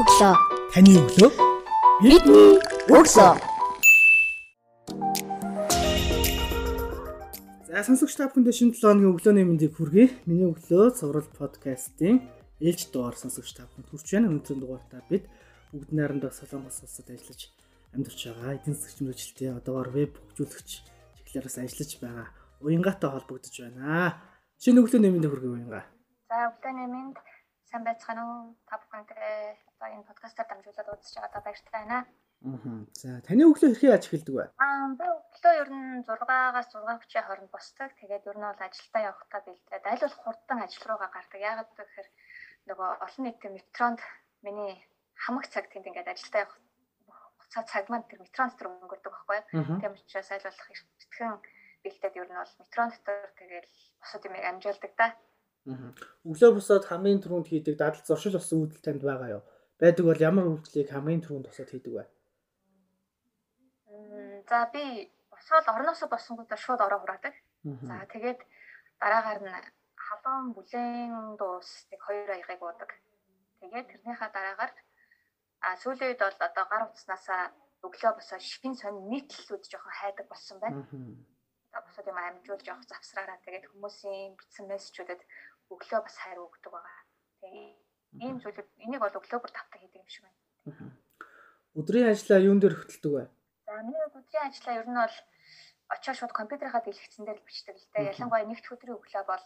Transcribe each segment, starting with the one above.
өглөө. Таны өглөө Бидний өглөө. За сонсогч та бүхэндээ шинэ 7 өдрийн өглөөний мэндийг хүргэе. Миний өглөө цуврал подкастын ээлж дугаар сонсогч та бүхэнд хүрч байна. Өнөөдрийн дугаартаа бид бүгд найрамдаа Солонгос улсад ажиллаж амьдарч байгаа эдийн засгийн мөрөжилтийн одоогоор веб хөгжүүлэгч чиглэлээс ажиллаж байгаа уянгатай холбогдож байна. Шинэ өглөөний мэндийг хүргэе уянга. За өглөөний минь сайн байцгаана уу? Та бүхэндээ одоо энэ подкастаар дамжуулаад үзэж байгаадаа баяртай байна. Аа. За таны өглөө хэрхэн яаж эхэлдэг вэ? Аа би өглөө ер нь 6-аас 6:30 хооронд босдог. Тэгээд ер нь бол ажилдаа явахдаа бэлдээд аль болох хурдан ажил руугаа гардаг. Яагаад гэхээр нөгөө олон нийтийн метронд миний хамаг цаг тэнд ингээд ажилдаа явах хугацаа цаг маань тэр метрон дотор өнгөрдөг байхгүй? Тийм учраас аль болох эртхэн бэлдээд ер нь бол метрон дотор тэгээд босод юм амжуулдаг да. Аа. Өглөө босоод хамгийн түрүүнд хийдэг дадал зуршил болсон үйлдэл танд байгаа юу? Байдаг бол ямар үйлдэлийг хамгийн түрүүнд босоод хийдэг вэ? Мм, За би босоод орноосоо босонгуудаа шууд ороо хураадаг. За тэгээд дараагаар нь халуун бүлээн дуус нэг хоёр аягыг уудаг. Тэгээд тэрнийхээ дараагаар а сүүлийн үед бол одоо гар утаснасаа өглөө босоод шин сонь нийтлэлүүд жоохон хайдаг болсон байна. Одоо босоод юм амжуулж явах завсраараа тэгээд хүмүүсийн бичсэн мессежүүдэд өглөө бас хайр өгдөг байгаа. Тэгээд ийм зүйлүүд энийг бол өглөө бүр тавтаа хийдэг юм шиг байна. Өдрийн ажлаа юун дээр хөтэлдэг вэ? За миний өдрийн ажлаа ер нь бол очоо шууд компьютерийнхаа дэлгэцэн дээр бичдэг л дээ. Ялангуяа нэгд өдрийн өглөө бол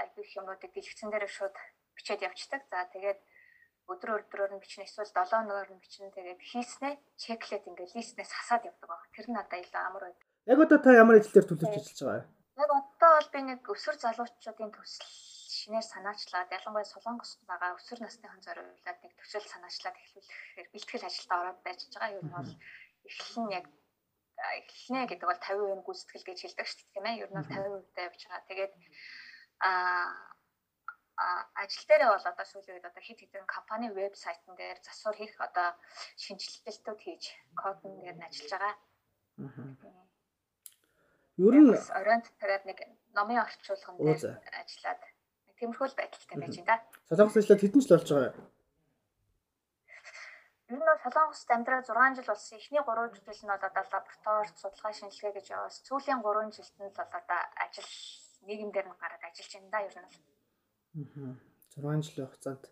айгүй их юмнуудыг дэлгэцэн дээр шууд бичээд явцдаг. За тэгээд өдөр өдрөөр нь бичнэ эсвэл 7 өнөөр нь бичнэ. Тэгээд хийснээ чеклээд ингээд листнээс хасаад явдаг баг. Тэр нь надад илүү амар байдаг. Яг одоо та ямар ажил дээр төлөвлөж ажиллаж байгаа вэ? Яг одоо бол би нэг өсвөр залуучуудын төсөл шинээр санаачлаад ялангуяа солонгост байгаа өсвөр насныхан зориулаад нэг төсөл санаачлаад эхлүүлэхээр бэлтгэл ажилдаа ороод байж байгаа. Нь бол эхлэн яг эхлэнэ гэдэг бол 50% гүйцэтгэл гэж хэлдэг шүү дээ тийм ээ. Ер нь бол 50% тавьж байгаа. Тэгээд аа ажил дээрээ бол одоо сүүлийн үед одоо хит хитэн компани вебсайтн дээр засвар хийх одоо шинжилэлтүүд хийж кодн дээр нь ажиллаж байгаа. Ер нь оройн тариад нэг номын орчуулган дээр ажиллаад тиймэрхүү л байдалтай байж байна да. Солонгос ажиллаад хэдэн жил болж байгаа вэ? Ер нь бол Солонгост амьдраад 6 жил болсон. Эхний 3 жил нь бол одоо лабораторид судалгаа шинжилгээ гэж яваас сүүлийн 3 жилд нь бол одоо ажил нийгэмдэр нь гараад ажиллаж байна да ер нь бол. Аа. 6 жилийн хугацаанд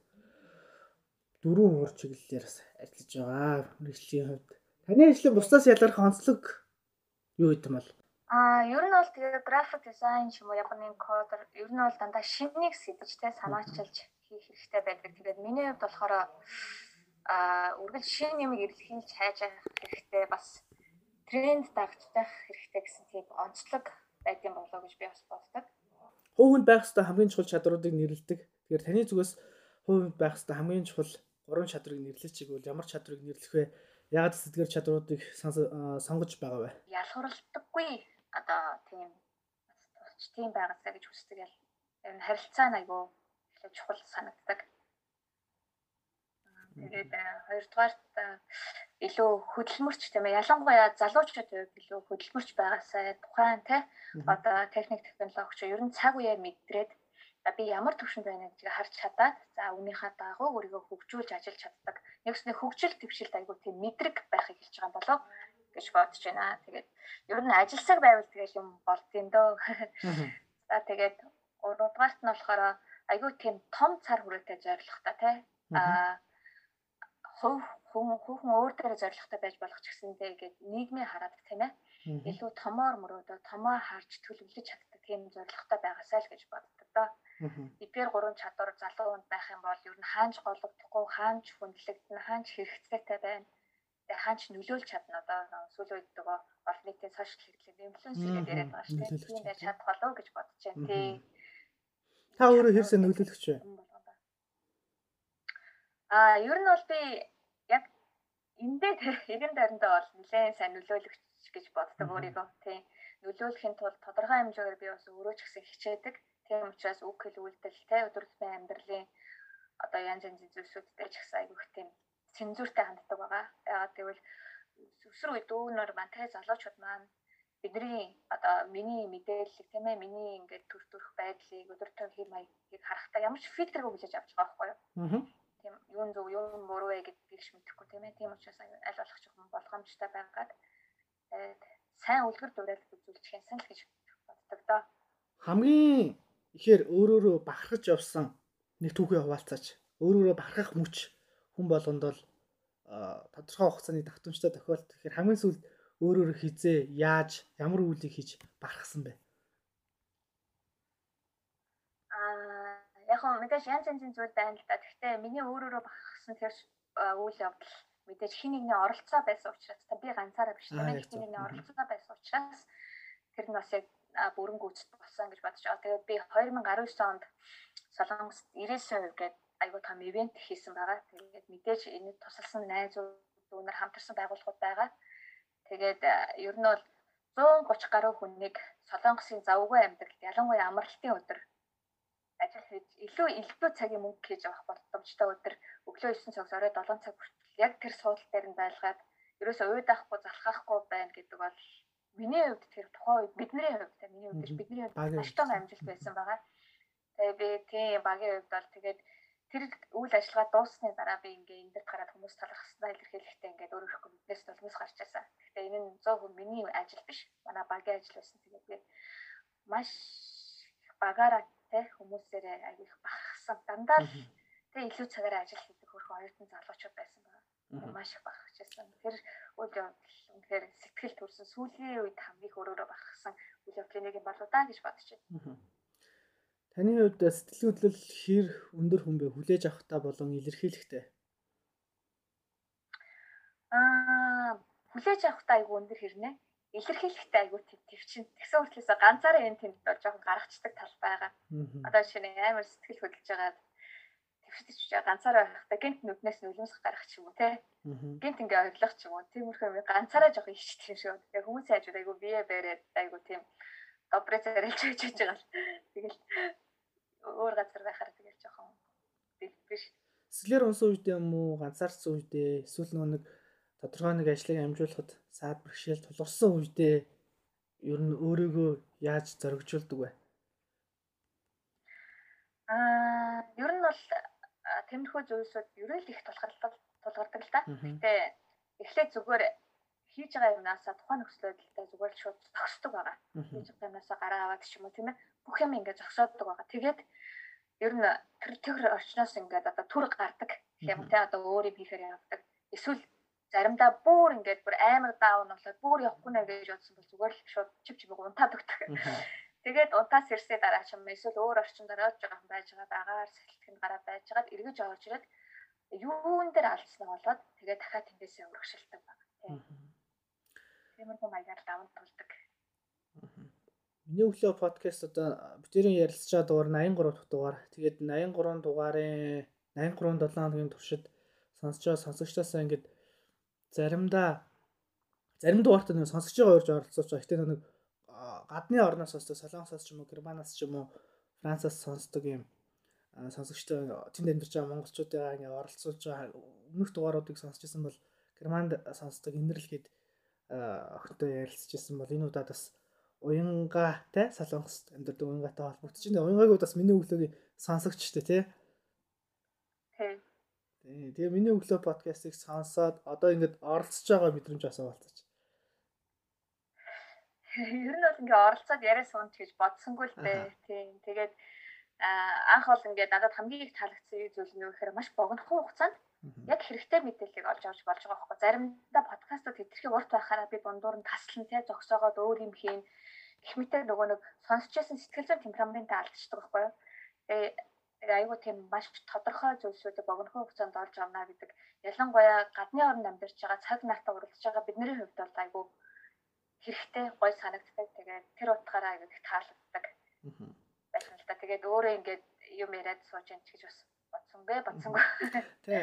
дөрвөн уур чиглэлээр ажиллаж байгаа. Мэргэжлийн хувьд таны ажлын бусдаас ялгарх онцлог юу гэдэг юм бол? Аа, ер нь бол тэгээ график дизайн ч юм уу Японы кодер ер нь бол дандаа шинийг сэтэж те санаачилж хийх хэрэгтэй байдаг. Тэгээд миний хувьд болохоор аа, үргэлж шин нэмийг эрэлхийлж хайж авах хэрэгтэй бас тренд дагцдах хэрэгтэй гэсэн тийм онцлог байдсан болоо гэж би бас боддог. Хувьд байх ёстой хамгийн чухал чадруудыг нэрлэдэг. Тэгэхээр таны зүгээс хувьд байх ёстой хамгийн чухал гурван чадрыг нэрлэж чиг бол ямар чадрыг нэрлэх вэ? Яагаад сэтгэр чадруудыг сонгож байгаа вэ? Ялхарлагдаггүй одоо тийм турч тийм байгаасаа гэж хүсдэг ял. Тэр нь харилцаа айгу их чухал санагддаг. Тэгээд хоёрдугаарт илүү хөдөлмөрч тийм ээ ялангуяа залуучууд илүү хөдөлмөрч байгаасаа тухайн тий одоо техник технологич ер нь цаг үеэр мэдрээд би ямар төвшөнд байна гэдгийг харж чадаад за үүнийхээ дагуу өөрийгөө хөгжүүлж ажиллаж чаддаг. Нэгснээ хөгжил төвшилд айгүй тийм мэдрэг байхыг хэлж байгаа болов гэж бодож байна. Тэгээд ер нь ажилсаг байвал тэгэл юм болд юм дөө. За тэгээд гуравдугаарт нь болохоор айгүй тийм том цар хүрээтэй зорилготой тий. Аа хүн хүүхэн өөр дээрээ зоригтой байж болох ч гэсэндээ ингээд нийгмийн хараад тийм ээ илүү томоор мөрөөдөө томоо харж төлөвлөж чаддаг тийм зоригтой байгаасай л гэж боддог доо. Эдгээр гурван чадвар залуу хүнд байх юм бол ер нь хаанч голөгдохгүй, хаанч хүндлэгдэн, хаанч хэрэгцээтэй байна. Тэгээ хаанч нөлөөлж чадна одоо сүүлийн үед нөгөө олон нийтийн сошиал хэрэглээ инфлюенсер гэдэг яриад байгаа шүү дээ. Тийм байж чадах болов гэж бодож байна тий. Та өөрөө хэрсээ нөлөөлөгч вэ? Аа ер нь бол би яг эндээ эргэн тойрондоо бол нэлээд сайн нөлөөлөгч гэж боддог өөрийгөө тийм нөлөөлөхийн тулд тодорхой хэмжээгээр би бас өөрөө ч гэсэн хичээдэг. Тийм учраас үг хэл үйлдэл өдөр тутмын амьдралын одоо янз янзын зүйлсүүдтэй ч гэсэн айгүйх тийм цензуртай ханддаг байгаа. Яагаад гэвэл өсвөр үе дүүнөр маань те залуучууд маань бидний одоо миний мэдээллийг тийм ээ миний ингээд төр төрх байдлыг өдөр тутмын хэм маягийг харахтаа ямар ч фильтргүй хүлээж авч байгаа байхгүй юу? Аа тийм юун зөв юун буруу вэ гэд гэж мэдэхгүй тийм ээ. Тийм учраас аль болох жоохон болгоомжтой байгаад тэгээд сайн үлгэр дуурайл үзүүлж хянсан л гэж боддог доо. Хамгийн ихээр өөрөөрөө бахархаж явсан нэг түүхээ хуваалцаач. Өөрөөрөө бахархах мөч хүн болгонд бол тодорхой хугацааны давтамжтай тохиолдол. Тэгэхээр хамгийн сүүлд өөрөөрөө хизээ яаж ямар үйлийг хийж барахсан бэ? Аа яг хөө мэдээж янз янзын зүйл байна л да. Гэхдээ миний өөрөөрөө бахархсан тэр үйл явдал мэдээж хин нэгний оролцоо байсан учраас та би ганцаараа биш тийм ээ хин нэгний оролцоо байсан учраас тэр нь бас яг бүрэн гүйцэд болсон гэж бодож байгаа. Тэгээд би 2019 онд Солонгост 99% гээд айгуу том ивент хийсэн байгаа. Тэгээд мэдээж энэ тусалсан найзууд өнөр хамтарсан байгууллагууд байгаа. Тэгээд ер нь бол 130 гаруй хүнийг Солонгосын завгүй амьдралд ялангуяа амралтын өдөр ажил хийж илүү илүү цагийн мөнгө хийж авах боломжтой өдөр өглөө 9 цагаас орой 7 цаг хүртэл яг тэр суудлын дээр нь байлгаад ерөөсөө уйд авахгүй залхахгүй байна гэдэг бол миний хувьд тэр тухайн үед бидний хувьд те миний хувьд бидний хувьд маш том амжилт байсан байгаа. Тэгээ би тийм багийн хувьд бол тэгээд тэр үйл ажиллагаа дууссаны дараа би ингээ эндэрт гараад хүмүүс талах хэснаа илэрхийлэхдээ ингээ өөрөөхөө биднээс толмос гарч байсан. Гэхдээ энэ нь 100% миний ажил биш. Манай багийн ажил байсан. Тэгээд би маш багаараа те хүмүүсээрээ аяг бахархсан. Дандаа л тэг илүү цагаараа ажил хийдэг хөрхөн оюутан залуучууд байсан байгаа. Маш их бахархчихсан. Тэр үйл явдал үнэхээр сэтгэл төрсөн сүүлийн үед хамгийн өөрөөрөө бахархсан үйл явдлын нэг юм болоо да гэж бодож байна. Таны хувьд сэтгэл хөдлөл хэр өндөр хүн бэ? Хүлээж авахтаа болон илэрхийлэхтэй. Аа, хүлээж авахтаа айгүй өндөр хэрнээ. Илэрхийлэхтэй айгүй төвчин. Тэгсэн хүртлээсээ ганцаараа энэ тэнд бол жоохон гаргацдаг тал байгаа. Одоо шинэ амар сэтгэл хөдлөж байгаа төвшөж ганцаараа байхдаа гинт нүднээс нүлэмсэх гарах ч юм уу те. Гинт ингээ орлох ч юм уу. Тиймэрхүү ганцаараа жоохон ичдэг юм шиг. Тэгээ хүмүүсийн хажууд айгүй бие бэрээд айгүй тийм добрээ зарилж хийж байгаа л. Тэгэл өөр газар байхаар тэгэл жоохон биш. Сэтгэлээр унсан үед юм уу ганцаарцсан үедээ эсвэл нэг тодорхой нэг ажлыг амжуулахад саад бэрхшээл тулгарсан үедээ ер нь өөрийгөө яаж зоригжуулдаг вэ? Аа, ер нь бол тэмэрхүү зүйлсүүд ерөөл их тулгардаг тулгардаг л да. Гэтэ эхлээд зүгээр хийж байгаа юмнасаа тухайн нөхцөл байдлаа зүгээр л шууд зогсдог байгаа. Хийж байгаа юмнасаа гараа аваад ч юм уу тийм ээ. Бүх юм ингээд зогсооддаг байгаа. Тэгээд ер нь тэр тэр орчноос ингээд одоо түр гардаг юм те одоо өөр юм хийхээр явдаг. Эсвэл заримдаа бүр ингээд бүр амар даун болоод бүр явахгүй нэ гэж бодсон бол зүгээр л шууд чив чив унтаад өгдөг. Тэгээд унтаас ирсээ дараа ч юм эсвэл өөр орчинд ороод байгаа байж байгаа дагаар сэлтгэнд гараад байж байгаад эргэж орж ирээд юун дээр алдсан болоод тэгээд дахиад тэндээсээ урагшилдаг байна. Тиймэрхүү маягаар даван тулдаг. Миний өглөө подкаст одоо битэрийн ярилцчаа дугаар 83 дахь дугаар. Тэгээд 83 дугаарын 83 7 хоногийн туршид байгаа сонсогчдоосаа ингээд заримдаа зарим дугаартаа нэг сонсож байгаа урьж байгаа. Гэтэ нэг гадны орноос сонсдог, Солонгосоос ч юм уу, Германаас ч юм уу, Францаас сонсдог юм сонсогчтой тэнд амьдарч байгаа монголчуудаа ингээ оролцуулж байгаа өмнөх дугааруудыг сонсч ирсэн бол Германд сонсдог инэрл гээд охинтой ярилцчихсан бол энэ удаад бас уянгаатай солонгост амьдардаг уянгаатай холбогдож байна. Уянгааг бас миний өглөөгийн сонсогчтой тий. Тий. Тэгээ миний өглөө подкастыг сонсоод одоо ингээд оролцож байгаа мэдрэмж бас болцооч. Ер нь бол ингээ оролцоод яриа суунд гэж бодсонгүй л дээ. Тийм. Тэгээд анх бол ингээд надад хамгийн их таалагдсан зүйл нь юу гэхээр маш богинохон хугацаанд яг хэрэгтэй мэдээллийг олж авч болж байгаа байхгүй. Заримдаа подкастууд хэтэрхий урт байхаараа би дундуур нь таслан те зогсоогоод өөр юм хийн. Гэх мэт нөгөө нэг сонсчээсэн сэтгэл зүйн темпераментаа алдчихдаг байхгүй юу. Тэгээ айгуу тийм маш тодорхой зүйлсүүдийг богинохон хугацаанд олж авна гэдэг. Ялангуяа гадны орнд амьдарч байгаа цаг нартаа уралдаж байгаа бидний хувьд бол айгуу хэрэгтэй гой санагддаг. Тэгээд тэр утгаараа их таалагддаг. Байсан л та. Тэгээд өөрөө ингээд юм яриад сууж ч гэж бас бодсонгүй бодсонгүй. Тэ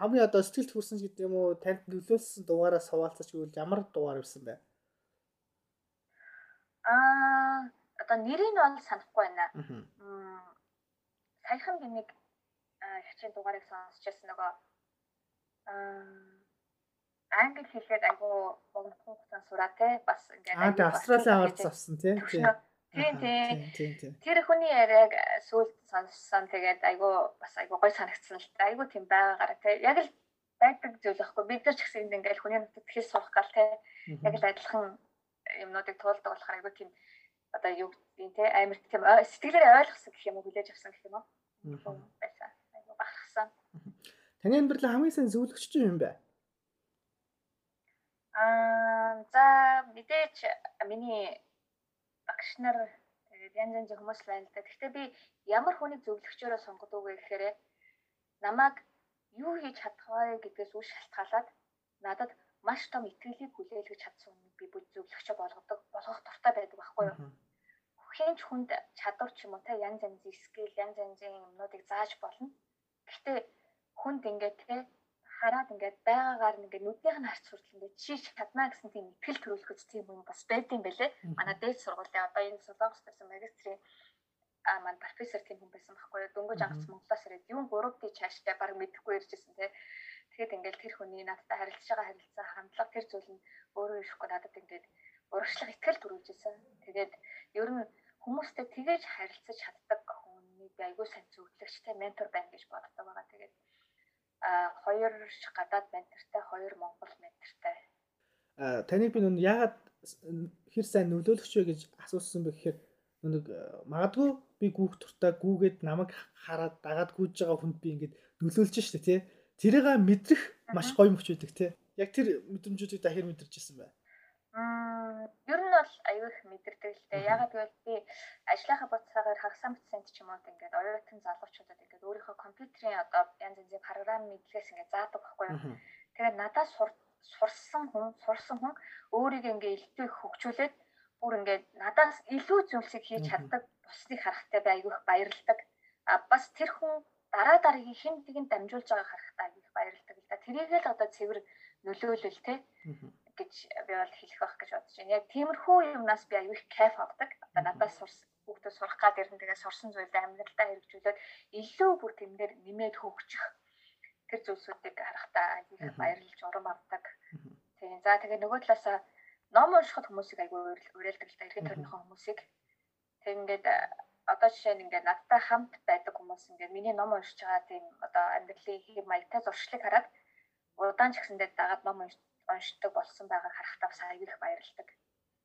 хамгийн одоо сэтгэлд хүрсэн гэдэг юм уу танд нөлөөлсөн дугаараа суулцаж гэвэл ямар дугаар ирсэн бэ? Аа одоо нэрийг нь бол санахгүй байна. Саяхан би нэг хичээл дугаарыг сонсчихсан нөгөө аа англи хэлгээд айгу богино хугацаанд сураа те бас ингээд аа австралийн аварц авсан тий. Тийм тийм. Тэр хүний яриаг сүулт сонссон тэгээд айгу бас айгу гой санагдсан л та. Айгу тийм байгаагаар тий. Яг л байдаг зүйл байхгүй. Бид нар ч гэсэн энд ингээл хүний нутагт хэл сурах гал те яг л адилхан юмнуудыг туулдаг болохоор айгүй тийм одоо юу гэдгийг те амар тийм сэтгэлээр ойлгосон гэх юм уу хүлээж авсан гэх юм уу байсан. Айгүй бахархсан. Таны амьдралын хамгийн сайн зөвлөгч чинь юм бэ? Аа за мэдээж миний багш нар тэгээд янз янзын хүмүүс байна л да. Гэхдээ би ямар хүнийг зөвлөгчөөрөө сонгодог вэ гэхээр намайг юу хийж чадах вэ гэдгээс үл шалтгаалаад надад маш том итгэлийг хүлээлгэж чадсан хүнийг би бүл зөвлөгчөө болгодог болгох дуртай байдаг байхгүй юу? Хинч хүнд чадвар ч юм уу те янз янзын скил янз янзын юмнуудыг зааж болно. Гэхдээ хүнд ингээд те хараад ингээд байгаагаар ингээд нүднийх нь харц хүртэл ингээд чийж чадна гэсэн тийм итгэл төрүүлэхэд тийм юм бас байдсан байлээ. Манай дээд сургуулийн одоо энэ солонгос төрсэн магистрийн а маань профессор тийм хүн байсан байхгүй юу. Дөнгөж ангас Монголоос ирээд юу 3D чааштай баг мэдэхгүй иржсэн те. Тэгэхэд ингээд тэр хүний надтай харилцаж байгаа харилцаа хандлага тэр зүйл нь өөрөө ирэхгүй надад ингээд урагшлах итгэл төрүүлжсэн. Тэгээд ер нь хүмүүстэй тэгэж харилцаж чаддаг хүний би айгүй сайн зөвлөгчтэй ментор байна гэж боддог байгаа. Тэгээд а хоёр гадаад ментортай, хоёр монгол ментортай. А таныг би нүн яагаад хэр сайн нөлөөлөгч вэ гэж асуусан бэ гэхээр нэг магадгүй би гүүх туртаа гүүгээд намайг хараад дагаад гүйж байгаа хүнд би ингээд нөлөөлж штэ тий. Тэрийг мэдрэх маш гоё мөч үүдэг тий. Яг тэр мэдрэмжүүдийг дахир мэдэрч ирсэн бай. Мм ер нь бол аюу их мэдэрдэг л дээ. Ягаад гэвэл би ажлынхаа буцаагаар хагасаа мэдсэнд ч юм уу ингээд оюутан залуучуудад ингээд өөрийнхөө компьютерийн одоо янз янзын програм мэдлэгээс ингээд заадаг байхгүй юу. Тэгээд надаас сурсан хүн, сурсан хүн өөрийг ингээд илтээ хөгжүүлээд бүр ингээд надаас илүү зүйлсийг хийж чаддаг бусныг харахтай би аюу их баярлдаг. А бас тэр хүн дараа дараагийн хэн нэгэн дамжуулж байгааг харахтаа их баярлдаг л да. Тэрийг л одоо цэвэр нөлөөлөл те гэж би бол хэлэх байх гэж бодож байна. Яг тиймэрхүү юмнаас би аюу их кайф авдаг. Одоо надаас сурсан хүүхдүүд сурах гад ирэн тэгээ сурсан зүйлээ амьдралдаа хэрэгжүүлээд илүү бүр тэмдэр нэмээд хөгжих тэр зүйлсүүдийг харахтаа их баярлж урам авдаг. Тийм. За тэгээ нөгөө талаасаа ном уншихад хүмүүсийг аюу уриалдаг л да. Эргэн тойрныхоо хүмүүсийг. Тэг ингээд одоо жишээ нь ингээд надтай хамт байдаг хүмүүс ингээд миний ном уншиж байгаа тийм одоо амьдралын хэм маягтай зуршлыг хараад удаан ч гэсэндээ дагаад ном уншдаг болсон байгааг харахтаа аяг их баярлагдав.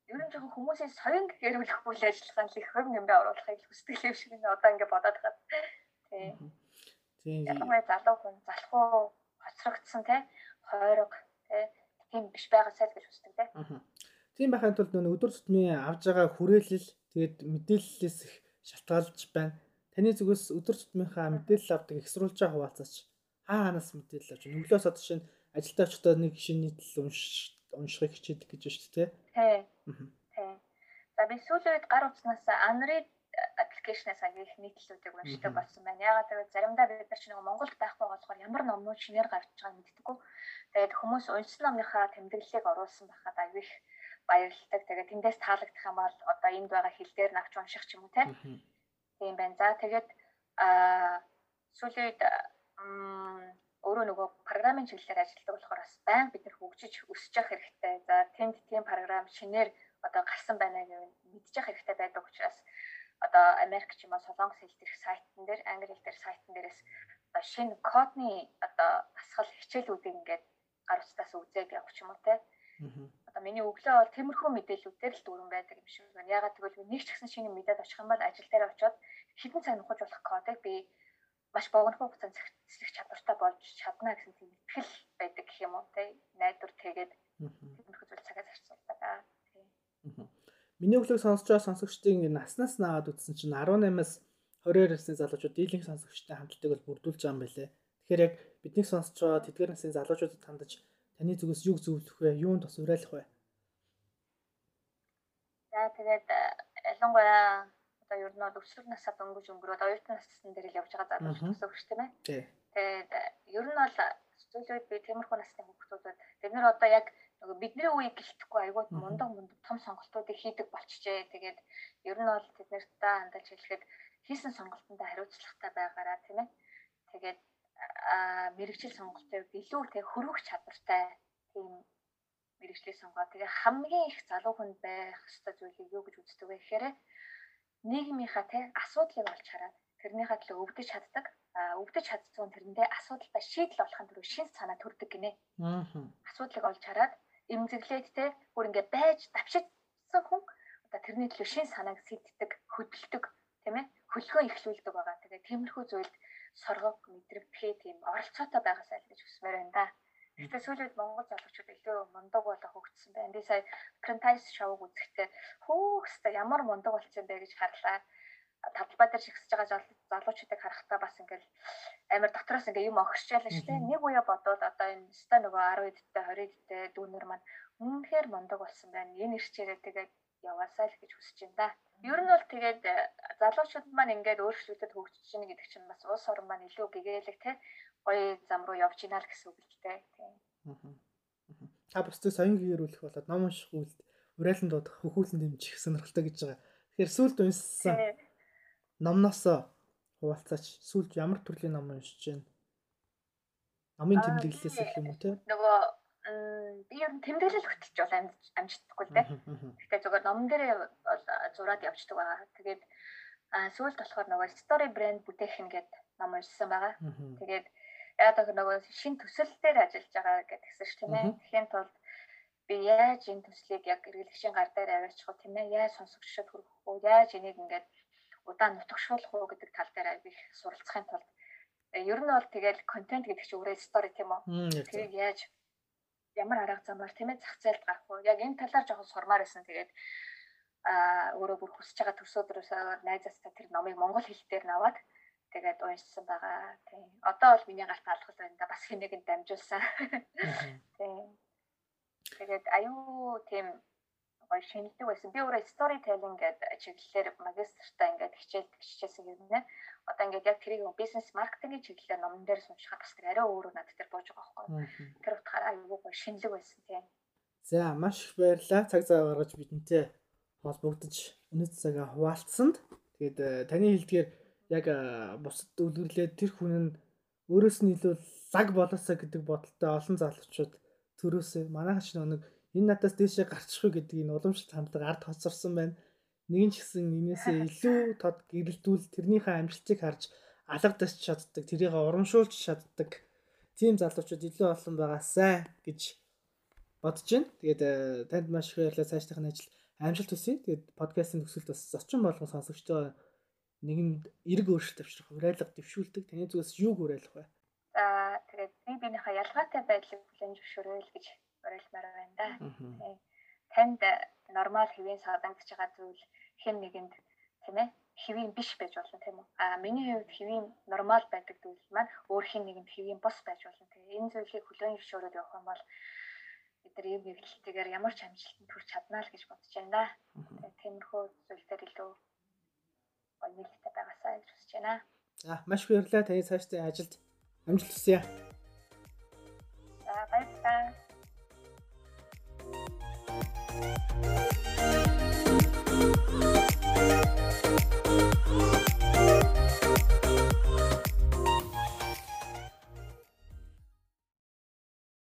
Ер нь жоохон хүмүүсийн соён гэрүүлэх үйл ажиллагаанд их хөв нэмбэ оруулахыг хүсдэг юм шиг нь одоо ингээд бодоод байгаа. Тийм. Тийм. Ялангуяа залуу хүн залхуу хоцрогдсон те хойрог те тийм биш байгаасай л гэж хүсдэг те. Тийм байхын тулд нөө өдөр тутмын авж байгаа хүрээлэл тэгээд мэдээллээс их шалтгаалж байна. Таны зүгээс өдөр тутмынхаа мэдээлэл авдаг их сурвалж байгаа хуваалцаач хаа ханаас мэдээлэл авч одоо жишээ нь ажилдаа очихдоо нэг шинэ нийтлэл унш уншихыг хичээдэг гэж байна шүү дээ. Тий. Тий. За би сүүлийн үед гар утснаас Unread аппликейшнээс аяг их нийтлэлүүдийг уншдаг болсон байна. Ягаад гэвэл заримдаа бид нар ч нэг Монголд байхгүй болохоор ямар номнууд шинээр гарч байгааг мэддэггүй. Тэгээд хүмүүс уншсан номныхаа тэмдэглэлийг оруулсан байхад аяг их баярлалдаг. Тэгээд тэндээс таалагдах юм бол одоо энд байгаа хэл дээр навч унших ч юм уу те. Тийм байна. За тэгээд аа сүүлийн үед өөрөө нөгөө програмын чиглэлээр ажилладаг болохоор бас байнга бид нар хөгжиж өсөж явах хэрэгтэй. За тэнд тийм програм шинээр одоо гарсан байна гэвэл мэдчих хэрэгтэй байдаг учраас одоо Америк ч юм уу Солонгос хэл дээрх сайтн дээр англи хэл дээр сайтн дээрээс одоо шинэ кодны одоо асгал хичээлүүдийг ингээд гар утсаас үзээд явах юм уу те. Одоо миний өглөө бол тиймэрхүү мэдээллүүдээр л дүүрэн байдаг юм шиг байна. Ягаад гэвэл нэг ч гэсэн шинэ мэдээд очих юм бол ажил дээр очиод хідэн цаг нухаж болох кодыг би маш богино хугацаанд цэцлэх чадвартай болж чадна гэсэн тийм итгэл байдаг гэх юм уу те найдвар тэгээд тиймэрхүү зүйл цагаас зарцуулдаг аа тийм Миний өглөөг сонсож байгаа сонсогчдын наснаас наагаад үтсэн чинь 18-аас 22 насны залуучууд дийлэнх сонсогчтой хамтлагийг бол бүрдүүлж байгаа юм байлээ. Тэгэхээр яг бидний сонсож байгаа тэдгээр насны залуучуудад хандаж таны зүгээс юу зөвлөх вэ? Юунд бас уриалах вэ? За тэгээд ялангуяа одоо ер нь бол өсвөр насаа дөнгөж өнгөрөөд оюутан насны дээр л явж байгаа залууч гэсэн үг шүү дээ. Тэгээд ер нь бол зүйлүүд би тиймэрхүү насны хүмүүсүүд бид нар одоо яг нөгөө бидний үеийг гэлтэхгүй айгууд мундаг мундаг том сонголтуудыг хийдэг болчихжээ. Тэгээд ер нь бол тэд нартай хандаж хэлэхэд хийсэн сонголтондоо хариуцлагатай байгаараа тийм ээ. Тэгээд мэрэгжил сонголтыг илүү тэг хөрвөх чадвартай тийм мэрэгжлийг сонгоо. Тэгээ хамгийн их залуу хүн байх ёстой зүйлийг юу гэж үздэг вэ гэхээр нийгмийнхаа те асуудлыг олж хараад тэрнийхээ төлөө өвдөж чаддаг. өвдөж чадсан тэрэндээ асуудалтай шийдэл олохын тулд шин санаа төрдөг гинэ. Аа. Асуудлыг олж хараад эмзэглээд те бүр ингээ байж давшидсан хүн одоо тэрний төлөө шин санааг сэддэг, хөдөлдөг тийм ээ хөлгөө ихлүүлдэг байгаа. Тэгээ тиймэрхүү зүйлд соргог мэдрэгдэхээ тийм оролцоотой байгаасай л гэж хүсмээр байна да. Гэхдээ сүүлийн Монгол залуучууд илүү мундаг болох хөгжсөн байна. Би сая Prentice шоуг үзэхдээ хөөхстэй ямар мундаг болсон бэ гэж харлаа. Тавлбай дээр шигсэж байгаа залуучуудыг харахтаа бас ингээл амар дотроос ингээ юм огшчаалаа шүү дээ. Нэг үе бодвол одоо энэ ста нөгөө 10 эдтэй 20 эдтэй дүүнер маань үнэхээр мундаг болсон байна. Энэ ирчээрээ тэгээд яваасаа л гэж хүсэж байна да. Ер нь бол тэгээд э, залуучууд маань ингээд өөрчлөлтөд хөгжиж байна гэдэг чинь бас улс орн маань илүү гэгээлэг те гоё зам руу явж байна л гэсэн үг л дээ. Тийм. Та бусдыг соён гээрүүлэх болоод ном унших үйлд уриалан дуудах хөхүүлэн дэмжих сонирхолтой гэж байгаа. Тэгэхээр сүлд уншсан номноос хуваалцаач сүлд ямар төрлийн ном уншиж байна? Номын тэмдэглэлээс их юм уу те? Нөгөө би ер нь тэмдэглэл хөтлөж бол амжихгүй л дээ. Гэхдээ зүгээр номон дээр бол зураад явждаг байгаа. Тэгээд сүүлд болохоор нөгөө story brand бүтээх нэгэд ном уншсан байгаа. Тэгээд яг нөгөө шин төсөл дээр ажиллаж байгаа гэдгсэн ш тийм ээ. Тэхийн тулд би яаж энэ төслийг яг эргэлгчийн гар дээр аваачих вэ тийм ээ? Яаж сонсогчдод хүргэх вэ? Яаж энийг ингээд удаан нутагшуулах уу гэдэг тал дээр их суралцахын тулд ер нь бол тэгэл контент гэдэг чинь өөрөө стори тийм үү? Тэрийг яаж ямар арга замаар тийм ээ зах зээлд гарах вэ? Яг энэ талаар жоохон сурмаар байсан. Тэгээд аа өөрөө бүр хүсэж байгаа төсөөдрөөсөө найзаастай тэр номыг монгол хэл дээр наваад тэгээд уншсан байгаа. Тийм. Одоо бол миний гарт алхал байна да бас хэмээг нь дамжуулсан. Тийм. Тэгээд аюу тийм гоё шинэлдэг байсан. Би өөрөө storytelling гэдэг чиглэлээр магистртаа ингээд хичээлдэг хичээсэн юм нэ. Одоо ингээд яг тэрийг бизнес маркетингийн чиглэлээр номон дээр сунчихад бас тэр арай өөрөө надад тэр бууж байгаа байхгүй. Тэр утгаараа аюу гоё шинэлэг байсан тийм. За маш их баярлалаа. Цаг зав гаргаж бидэнтэй холбогдож өнөө цагаа хуваалцсанд. Тэгээд э, таны хэлдгээр яг бусад үлгэрлээ тэр хүн нь өөрөөс нь илүү лаг болоосаа гэдэг бодолтой олон залуучууд төрөөсөө манайхч нэг энэ надаас дээшээ гарчихгүй гэдэг энэ уламжлалт хандлага ард хоцорсон байна. Нэгэн ч гэсэн энээсээ илүү тод гэрэлтүүл тэрнийхээ амжилтыг харж алгадаж чаддаг, тэрийг урамшуулж чаддаг тийм залуучууд илүү олон байгаасай гэж бодож байна. Тэгээд танд маш их баярлалаа цаашдын ажил амжилт хүсье. Тэгээд подкастын төгсөлд бас зочин болгон сонсогчдоо нэгэнд эрг өөрчлөлт авчрах, уриалга дэвшүүлдэг. Таны зүгээс юуг уриалах вэ? За тэгээд би биенийхээ ялгаатай байдлыг бүлээн зөвшөөрөөл гэж уриалмаар байна да. Танд нормал хэвийн садангаж байгаа зүйл хэн нэгэнд тийм ээ хэвийн биш байж болно тийм үү? А миний хувьд хэвийн нормал байдаг зүйл маань өөр хэн нэгэнд хэвийн бос байж болно. Тэгээ энэ зүйлийг хүлээн зөвшөөрөөд явах юм бол бид нар ийм нэглэлтэйгээр ямар ч амжилтанд хүрч чаднаа л гэж бодож байна. Тэгээ тиймэрхүү зүйлээр илүү гоё нэлээтэй байгаасаа гэж хүсэж байна. За маш их баярлалаа таны цаашдын ажилд амжилт хүсье. За баярлалаа. Thank you.